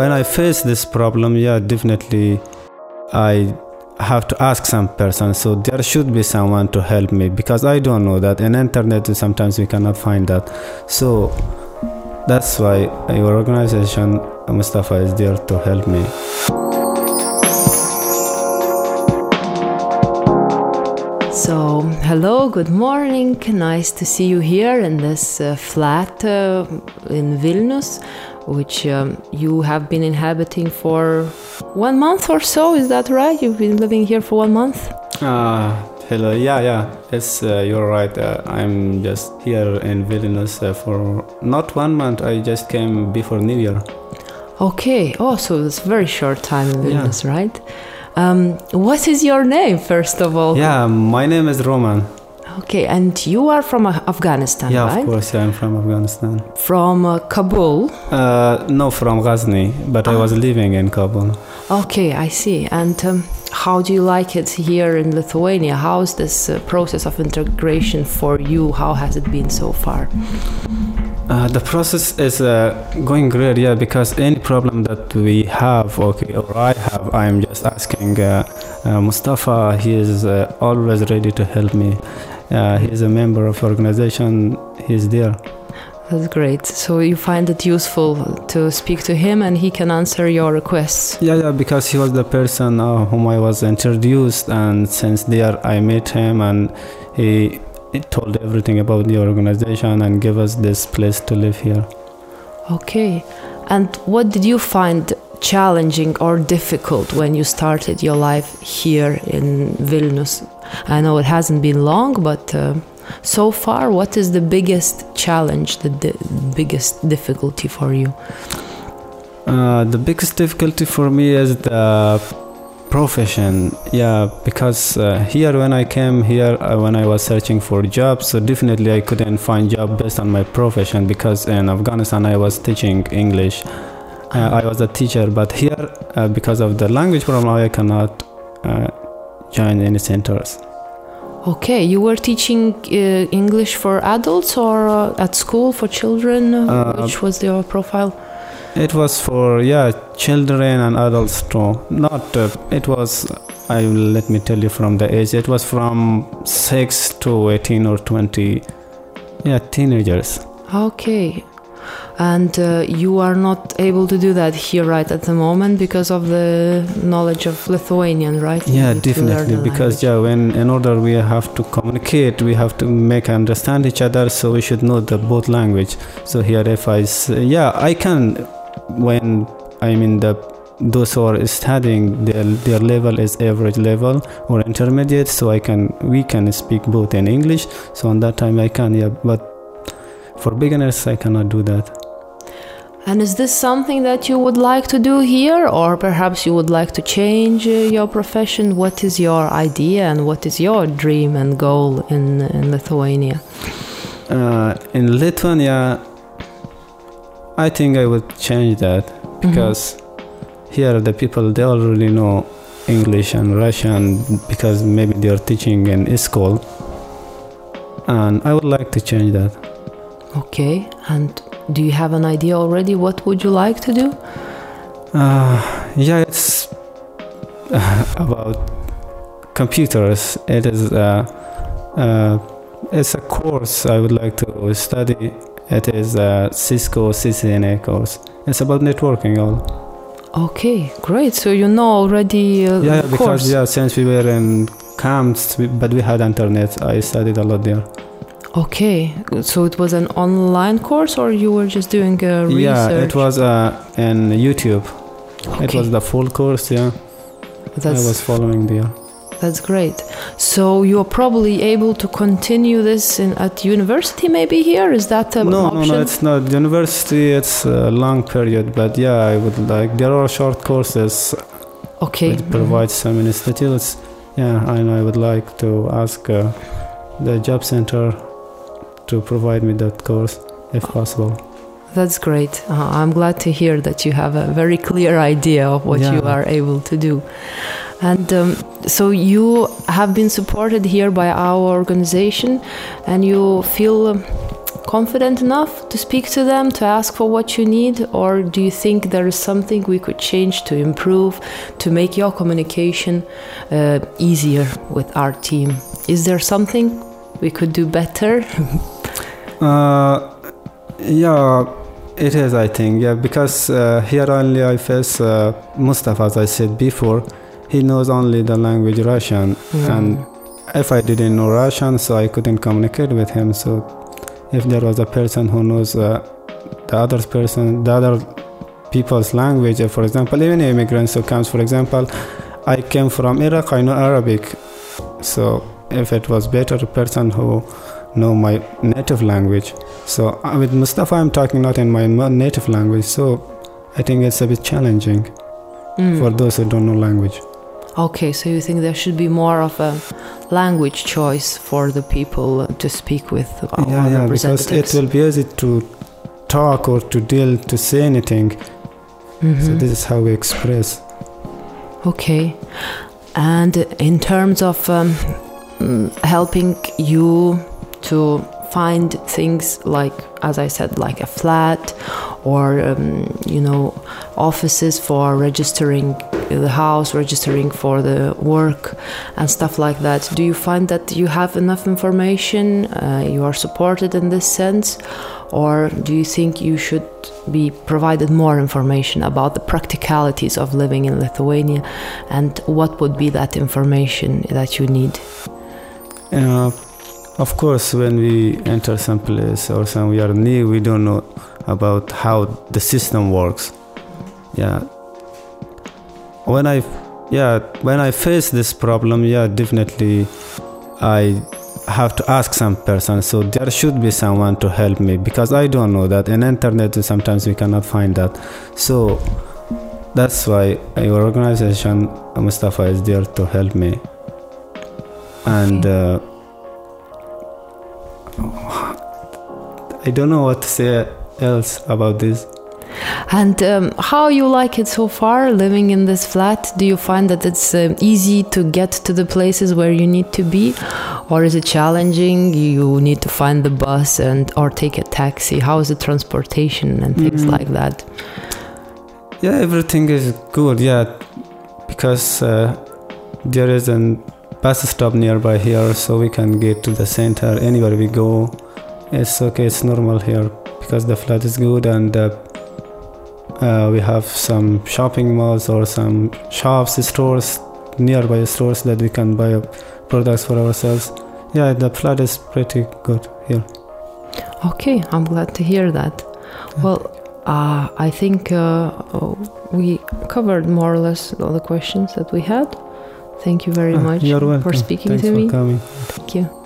when I face this problem, yeah, definitely I have to ask some person. So there should be someone to help me because I don't know that. In internet, sometimes we cannot find that. So that's why your organization, Mustafa, is there to help me. So, hello, good morning. Nice to see you here in this uh, flat uh, in Vilnius, which um, you have been inhabiting for one month or so. Is that right? You've been living here for one month? Uh, hello, yeah, yeah. Yes, uh, you're right. Uh, I'm just here in Vilnius uh, for not one month. I just came before New Year. Okay. Oh, so it's a very short time in Vilnius, yeah. right? Um, what is your name, first of all? Yeah, my name is Romal. Okay, and you are from Afghanistan, yeah, right? of course, yeah, I'm from Afghanistan. From uh, Kabul? Uh, no, from Ghazni, but I was living in Kabul. Okay, I see. And um, how do you like it here in Lithuania? How's this uh, process of integration for you? How has it been so far? Uh, the process is uh, going great, yeah, because any problem that we have, okay, or I have, I'm just asking uh, uh Mustafa. He is uh, always ready to help me. he's a member of organization. He's there. That's great. So you find it useful to speak to him, and he can answer your requests. Yeah, yeah, because he was the person whom I was introduced, and since there I met him, and he it told everything about the organization and gave us this place to live here. Okay. And what did you find challenging or difficult when you started your life here in Vilnius? I know it hasn't been long, but uh, so far, what is the biggest challenge, the di biggest difficulty for you? Uh, the biggest difficulty for me is the profession yeah because uh, here when i came here uh, when i was searching for jobs so definitely i couldn't find job based on my profession because in afghanistan i was teaching english. Uh, i was a teacher but here uh, because of the language problem i cannot uh, join any centers. Okay you were teaching uh, english for adults or at school for children which was your profile it was for yeah children and adults too. Not uh, it was. I let me tell you from the age. It was from six to eighteen or twenty. Yeah, teenagers. Okay, and uh, you are not able to do that here right at the moment because of the knowledge of Lithuanian, right? Yeah, definitely. Because yeah, when in order we have to communicate, we have to make understand each other. So we should know the both language. So here, if I say, yeah, I can when I'm in the those who are studying their, their level is average level or intermediate so i can we can speak both in english. So on that time i can yeah but for beginners i cannot do that. And is this something that you would like to do here? Or perhaps you would like to change uh, your profession? What is your idea and what is your dream and goal in, in lithuania? Uh, in lithuania I think I would change that because mm-hmm. here the people they already know English and Russian because maybe they are teaching in school, and I would like to change that. Okay, and do you have an idea already? What would you like to do? Uh, yeah, it's about computers. It is uh, uh, it's a course I would like to study it is a Cisco CCNA course. It's about networking all. Okay, great. So you know already. Uh, yeah, because course. yeah, since we were in camps, but we had internet. I studied a lot there. Okay, so it was an online course, or you were just doing a research? Yeah, it was uh, in YouTube. Okay. It was the full course. Yeah, That's... I was following there. That's great. So you're probably able to continue this in, at university, maybe here. Is that an no, option? No, no, it's not. University, it's a long period, but yeah, I would like. There are short courses. Okay. It provides some institutes. Yeah, I know. I would like to ask uh, the job center to provide me that course if possible. That's great. Uh, I'm glad to hear that you have a very clear idea of what yeah. you are able to do. And um, so you have been supported here by our organization, and you feel um, confident enough to speak to them, to ask for what you need? Or do you think there is something we could change to improve, to make your communication uh, easier with our team? Is there something we could do better? uh, yeah, it is, I think. Yeah, because uh, here only I face uh, Mustafa, as I said before, he knows only the language Russian. Mm. And if I didn't know Russian, so I couldn't communicate with him. So if there was a person who knows uh, the other person, the other people's language, for example, even immigrants who comes, for example, I came from Iraq, I know Arabic. So if it was better a person who know my native language. So uh, with Mustafa, I'm talking not in my native language. So I think it's a bit challenging mm. for those who don't know language. Okay, so you think there should be more of a language choice for the people to speak with yeah, yeah, because it will be easy to talk or to deal to say anything. Mm-hmm. So this is how we express. Okay, and in terms of um, helping you to find things like, as I said, like a flat or, um, you know, offices for registering the house, registering for the work and stuff like that. Do you find that you have enough information? Uh, you are supported in this sense? Or do you think you should be provided more information about the practicalities of living in Lithuania and what would be that information that you need? Uh, of course, when we enter some place or some we are new, we don't know about how the system works. Yeah. When I, yeah, when I face this problem, yeah, definitely, I have to ask some person. So there should be someone to help me because I don't know that. In internet, sometimes we cannot find that. So that's why your organization, Mustafa, is there to help me. And. Uh, I don't know what to say else about this. And um, how you like it so far living in this flat? Do you find that it's uh, easy to get to the places where you need to be, or is it challenging? You need to find the bus and or take a taxi. How is the transportation and things mm-hmm. like that? Yeah, everything is good. Yeah, because uh, there is a bus stop nearby here, so we can get to the center. Anywhere we go it's okay it's normal here because the flat is good and uh, uh, we have some shopping malls or some shops stores nearby stores that we can buy products for ourselves. Yeah the flat is pretty good here. Okay i'm glad to hear that. Well uh, i think uh, we covered more or less all the questions that we had thank you very ah, much for speaking Thanks to for me. coming. thank you